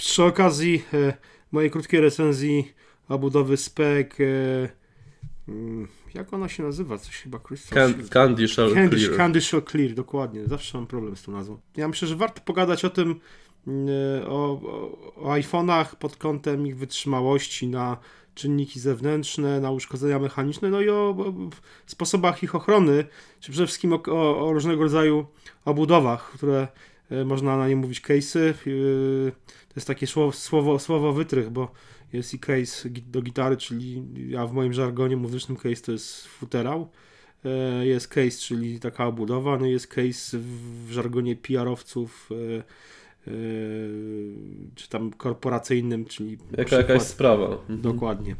przy okazji e, mojej krótkiej recenzji obudowy spec e, mm, jak ona się nazywa? Coś chyba Crystal Can. Candy Shell Candy, Clear. Candy Shell Clear, dokładnie. Zawsze mam problem z tą nazwą. Ja myślę, że warto pogadać o tym, mm, o, o, o iPhone'ach pod kątem ich wytrzymałości na czynniki zewnętrzne, na uszkodzenia mechaniczne, no i o, o sposobach ich ochrony, czy przede wszystkim o, o, różnego rodzaju obudowach, które e, można na nie mówić case'y. e, To jest takie słowo, słowo, słowo wytrych, bo jest i case do gitary, czyli ja w moim żargonie muzycznym case to jest futerał. E, Jest case, czyli taka obudowa, no jest case w żargonie PR-owców, czy tam korporacyjnym, czyli Jaka, przykład- jakaś sprawa. Mhm. Dokładnie.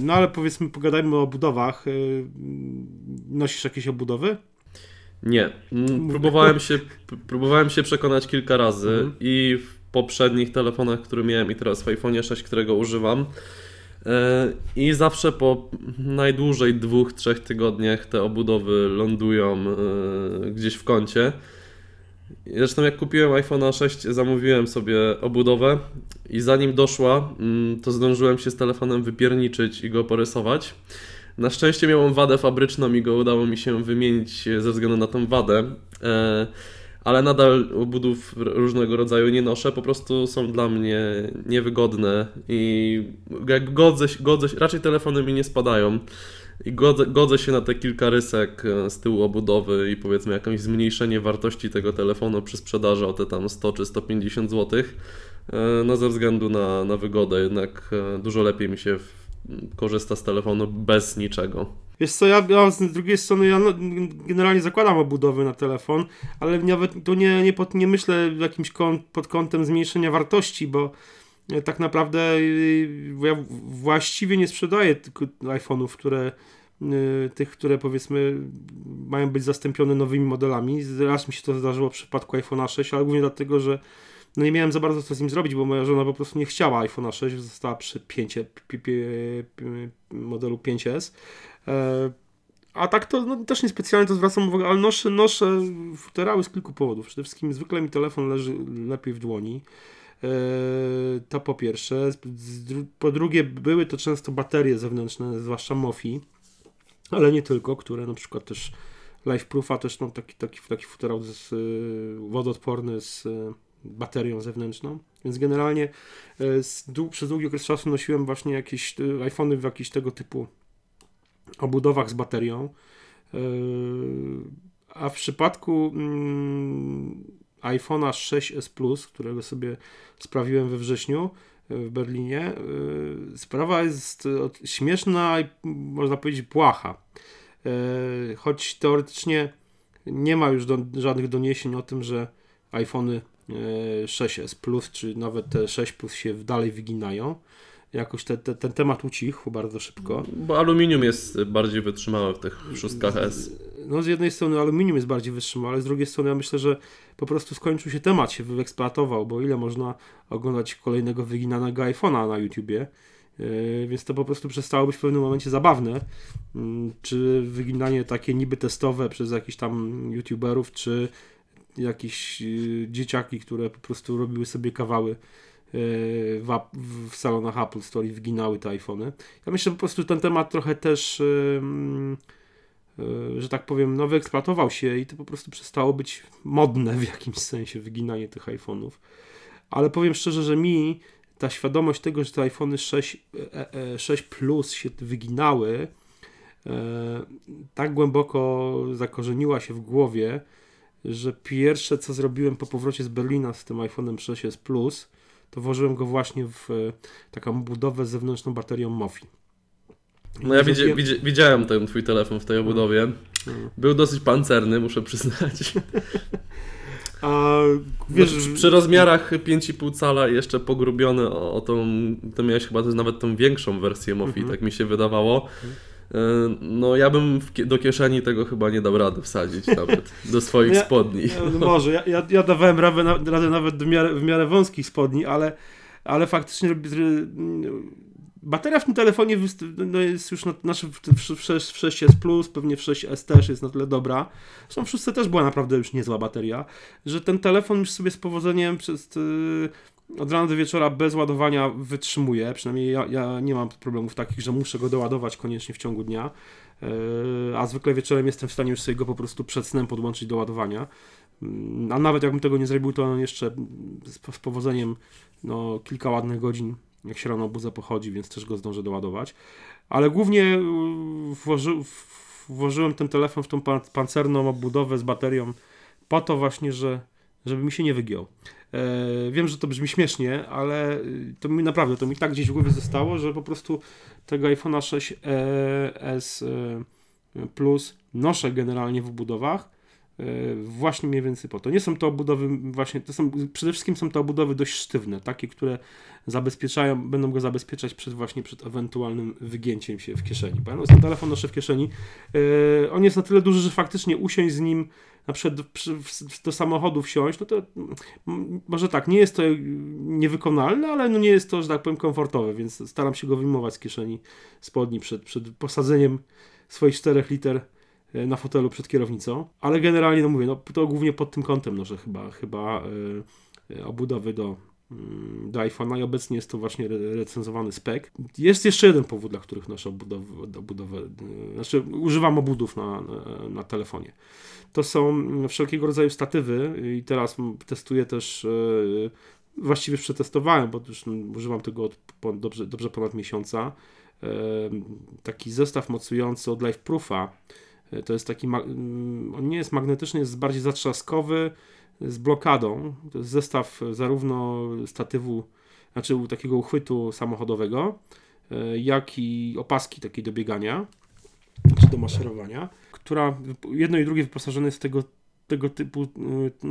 No ale powiedzmy, pogadajmy o obudowach. E, Nosisz jakieś obudowy? Nie. Mm, Próbowałem się, próbowałem się przekonać kilka razy Mhm. i w poprzednich telefonach, które miałem i teraz w iPhone 6, którego używam. e, I zawsze po najdłużej dwóch, trzech tygodniach te obudowy lądują e, gdzieś w kącie. Zresztą jak kupiłem iPhone 6, zamówiłem sobie obudowę i zanim doszła, mm, to zdążyłem się z telefonem wypierniczyć i go porysować. Na szczęście miałem wadę fabryczną i go udało mi się wymienić ze względu na tą wadę, e, ale nadal obudów różnego rodzaju nie noszę, po prostu są dla mnie niewygodne i jak godzę, godzę, raczej telefony mi nie spadają i godzę, godzę się na te kilka rysek e, z tyłu obudowy i powiedzmy jakieś zmniejszenie wartości tego telefonu przy sprzedaży o te tam 100 czy 150 zł, no ze względu na, na wygodę, jednak e, dużo lepiej mi się korzysta z telefonu bez niczego. Wiesz co, ja, ja z drugiej strony ja no, generalnie zakładam obudowy na telefon, ale nawet tu nie, nie, pod, nie myślę jakimś kąt, pod kątem zmniejszenia wartości, bo e, tak naprawdę y, ja właściwie nie sprzedaję iPhone'ów, które y, tych, które powiedzmy mają być zastąpione nowymi modelami. Raz mi się to zdarzyło w przypadku iPhone'a 6, ale głównie dlatego, że no nie miałem za bardzo co z nim zrobić, bo moja żona po prostu nie chciała iPhone'a 6, została przy 5, pi, pi, pi, modelu 5S. E, A tak to no, też niespecjalnie to zwracam uwagę, ale noszę, noszę futerały z kilku powodów. Przede wszystkim zwykle mi telefon leży lepiej w dłoni. E, To po pierwsze. Po drugie, były to często baterie zewnętrzne, zwłaszcza MOFI, ale nie tylko, które na przykład też LifeProofa też mam taki, taki, taki futerał z, wodoodporny z baterią zewnętrzną. Więc generalnie z, dłu- przez długi okres czasu nosiłem właśnie jakieś y, iPhony w jakichś tego typu obudowach z baterią. Yy, A w przypadku mm, iPhone'a 6s Plus, którego sobie sprawiłem we wrześniu w Berlinie, sprawa jest śmieszna i można powiedzieć błaha. Choć teoretycznie nie ma już do, żadnych doniesień o tym, że iPhony 6s Plus, czy nawet te 6 Plus się dalej wyginają. Jakoś te, te, ten temat ucichł bardzo szybko. Bo aluminium jest bardziej wytrzymałe w tych szóstkach S. No z jednej strony aluminium jest bardziej wytrzymałe, ale z drugiej strony ja myślę, że po prostu skończył się temat, się wyeksploatował, bo ile można oglądać kolejnego wyginanego iPhone'a na YouTubie, yy, więc to po prostu przestało być w pewnym momencie zabawne. Yy, Czy wyginanie takie niby testowe przez jakichś tam YouTuberów, czy jakieś yy, dzieciaki, które po prostu robiły sobie kawały yy, w, w salonach Apple Store i wyginały te iPhony. Ja myślę, że po prostu ten temat trochę też yy, yy, że tak powiem, no wyeksploatował się i to po prostu przestało być modne w jakimś sensie wyginanie tych iPhone'ów. Ale powiem szczerze, że mi ta świadomość tego, że te iPhony 6, e, e, 6 Plus się wyginały, e, tak głęboko zakorzeniła się w głowie, że pierwsze co zrobiłem po powrocie z Berlina z tym iPhone'em 6s Plus, to włożyłem go właśnie w e, taką budowę z zewnętrzną baterią MOFI. No ja widzi, widzi, widziałem ten twój telefon w tej obudowie. Mm. Był dosyć pancerny, muszę przyznać. A wiesz, Przy, przy rozmiarach 5,5 cala jeszcze pogrubiony o, o tą, to miałeś chyba też nawet tą większą wersję Mofi, Mhm. tak mi się wydawało. E, No ja bym do kieszeni tego chyba nie dał rady wsadzić nawet, do swoich Ja- spodni. No może, ja, ja, ja dawałem radę, radę nawet w miarę, w miarę wąskich spodni, ale, ale faktycznie zry- bateria w tym telefonie no jest już na, znaczy w, w, w, 6, w 6S Plus, pewnie w 6S też jest na tyle dobra. Zresztą w 6 też była naprawdę już niezła bateria, że ten telefon już sobie z powodzeniem przez, od rana do wieczora bez ładowania wytrzymuje. Przynajmniej ja, ja nie mam problemów takich, że muszę go doładować koniecznie w ciągu dnia. Yy, a zwykle wieczorem jestem w stanie już sobie go po prostu przed snem podłączyć do ładowania. Mm, a nawet jakbym tego nie zrobił, to on jeszcze z, powodzeniem no, kilka ładnych godzin, jak się rano budzę, pochodzi, więc też go zdążę doładować. Ale głównie yy, włoży, włożyłem ten telefon w tą pancerną obudowę z baterią po to właśnie, że, żeby mi się nie wygiął. E, wiem, że to brzmi śmiesznie, ale to mi naprawdę, to mi tak gdzieś w głowie zostało, że po prostu tego iPhone'a 6s e, Plus noszę generalnie w obudowach e, właśnie mniej więcej po to. Nie są to obudowy właśnie, to są, przede wszystkim są to obudowy dość sztywne, takie, które zabezpieczają, będą go zabezpieczać przed właśnie przed ewentualnym wygięciem się w kieszeni. Ja ten telefon noszę w kieszeni, on jest na tyle duży, że faktycznie usiąść z nim na przykład do, samochodu wsiąść, no to może tak, nie jest to niewykonalne, ale no nie jest to, że tak powiem, komfortowe, więc staram się go wyjmować z kieszeni spodni przed, przed posadzeniem swoich 4 liter e, na fotelu przed kierownicą, ale generalnie, no mówię, no to głównie pod tym kątem, no, że chyba, chyba yy, obudowy do, do iPhone'a i obecnie jest to właśnie recenzowany spek. Jest jeszcze jeden powód, dla których noszę obudowę, obudowę znaczy używam obudów na, na, na telefonie to są wszelkiego rodzaju statywy i teraz testuję też, e, właściwie przetestowałem, bo już używam tego od dobrze, dobrze ponad miesiąca, e, taki zestaw mocujący od LifeProofa. E, to jest taki, on nie jest magnetyczny, jest bardziej zatrzaskowy, z blokadą. To jest zestaw zarówno statywu, znaczy takiego uchwytu samochodowego, jak i opaski takiej do biegania, czy do maszerowania która jedno i drugie wyposażone jest w tego, tego typu,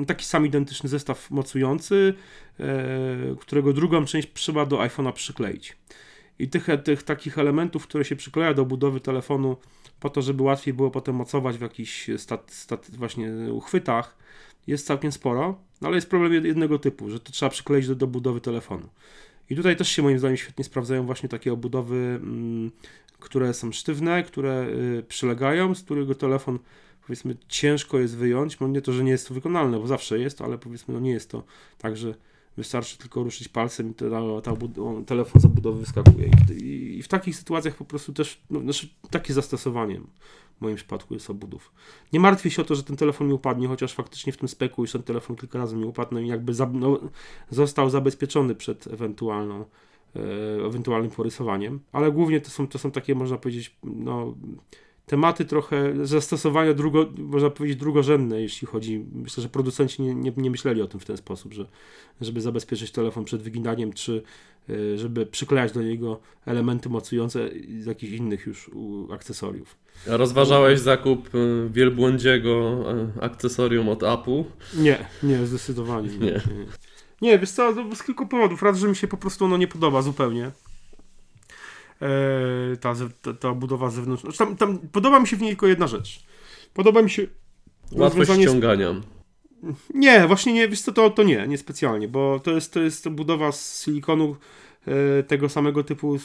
y, taki sam identyczny zestaw mocujący, e, którego drugą część trzeba do iPhone'a przykleić. I tych, tych takich elementów, które się przykleja do budowy telefonu po to, żeby łatwiej było potem mocować w jakichś stat, stat, właśnie uchwytach, jest całkiem sporo, no ale jest problem jednego typu, że to trzeba przykleić do, do budowy telefonu. I tutaj też się moim zdaniem świetnie sprawdzają właśnie takie obudowy mm, które są sztywne, które y, przylegają, z którego telefon powiedzmy ciężko jest wyjąć, bo nie to, że nie jest to wykonalne, bo zawsze jest, ale powiedzmy no nie jest to tak, że wystarczy tylko ruszyć palcem i ta, ta telefon zabudowy wyskakuje. I w, I w, takich sytuacjach po prostu też, no, znaczy takie zastosowanie w moim przypadku jest obudów. Nie martwię się o to, że ten telefon mi upadnie, chociaż faktycznie w tym speku już ten telefon kilka razy mi upadł no i jakby za, no, został zabezpieczony przed ewentualną E, ewentualnym porysowaniem, ale głównie to są, to są takie, można powiedzieć, no, tematy trochę zastosowania drugo, można powiedzieć drugorzędne, jeśli chodzi, myślę, że producenci nie, nie, nie myśleli o tym w ten sposób, że żeby zabezpieczyć telefon przed wyginaniem, czy żeby przyklejać do niego elementy mocujące z jakichś innych już akcesoriów. A rozważałeś zakup e, wielbłądziego akcesorium od Apple? Nie, nie, zdecydowanie nie. nie. Nie, wiesz co, z kilku powodów. Raz, że mi się po prostu ono nie podoba zupełnie. Eee, ta, ta, ta budowa zewnętrzna. Znaczy, tam, tam, podoba mi się w niej tylko jedna rzecz. Podoba mi się. Łatwość ściągania. Nie, właśnie nie, wiesz co, to, to nie, nie specjalnie, bo to jest, to jest budowa z silikonu e, tego samego typu e,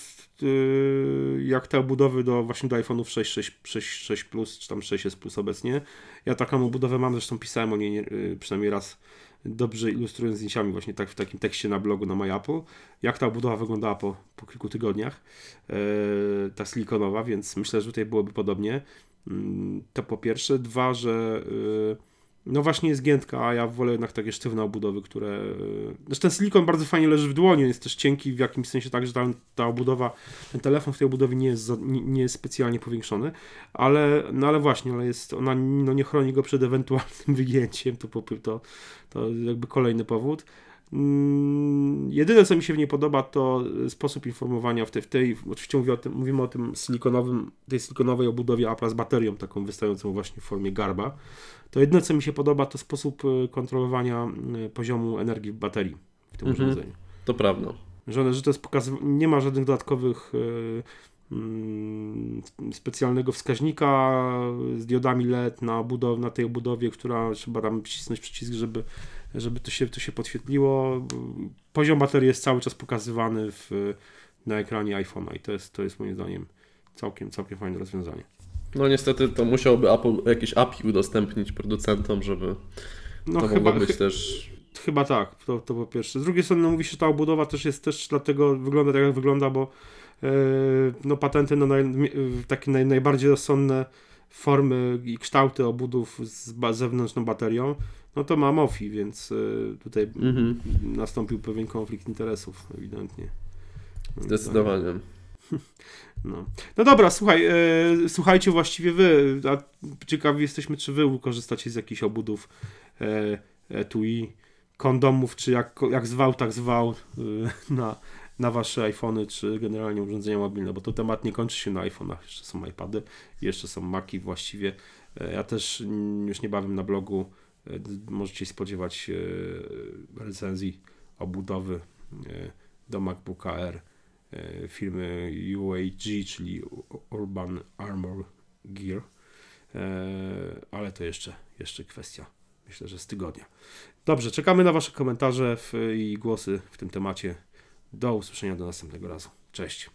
jak te obudowy do właśnie do iPhone'ów 6, 6, 6, 6 Plus, czy tam 6S Plus obecnie. Ja taką obudowę mam, zresztą pisałem o niej nie, e, przynajmniej raz dobrze ilustrując zdjęciami właśnie tak w takim tekście na blogu na MyApple, jak ta budowa wyglądała po, po kilku tygodniach, e, ta silikonowa, więc myślę, że tutaj byłoby podobnie. Mm, to po pierwsze. Dwa, że e, no właśnie jest giętka, a ja wolę jednak takie sztywne obudowy, które... Znaczy ten silikon bardzo fajnie leży w dłoni, jest też cienki w jakimś sensie tak, że ta, ta obudowa, ten telefon w tej obudowie nie jest, nie, nie, jest specjalnie powiększony, ale, no ale właśnie, ale jest, ona no nie chroni go przed ewentualnym wygięciem, to, to, to jakby kolejny powód. Mm, jedyne, co mi się w niej podoba, to sposób informowania w tej, w tej oczywiście mówię o tym, mówimy o tym silikonowym, tej silikonowej obudowie Apple z baterią, taką wystającą właśnie w formie garba. To jedyne, co mi się podoba, to sposób e, kontrolowania e, poziomu energii w baterii w tym mhm, urządzeniu. To prawda. Że, że to jest pokazyw- nie ma żadnych dodatkowych e, specjalnego wskaźnika z diodami LED na, budow- na tej obudowie, która trzeba tam wcisnąć przycisk, żeby, żeby to, się, to się podświetliło. Poziom baterii jest cały czas pokazywany w, na ekranie iPhone'a i to jest, to jest moim zdaniem całkiem, całkiem fajne rozwiązanie. No niestety to musiałoby Apple jakieś API udostępnić producentom, żeby no, to chyba, mogło być też Chyba tak, to, to po pierwsze. Z drugiej strony no, mówi się, że ta obudowa też jest też dlatego wygląda tak, jak wygląda, bo no, patenty na naj, mi- takie naj, najbardziej rozsądne formy i kształty obudów z zewnętrzną baterią, no to ma MOFI, więc e, tutaj Mhm. nastąpił pewien konflikt interesów, ewidentnie. Zdecydowanie. No, no dobra, słuchaj, e, słuchajcie właściwie wy, a ciekawi jesteśmy, czy wy korzystacie z jakichś obudów e, etui, kondomów, czy jak, jak zwał, tak zwał e, na, na wasze iPhony, czy generalnie urządzenia mobilne, bo to temat nie kończy się na iPhone'ach, jeszcze są iPady, jeszcze są Maci właściwie. E, ja też już niebawem na blogu e, możecie spodziewać e, recenzji obudowy do MacBooka R firmy UAG, czyli Urban Armor Gear. Ale to jeszcze, jeszcze kwestia, myślę, że z tygodnia. Dobrze, czekamy na Wasze komentarze i głosy w tym temacie. Do usłyszenia do następnego razu. Cześć.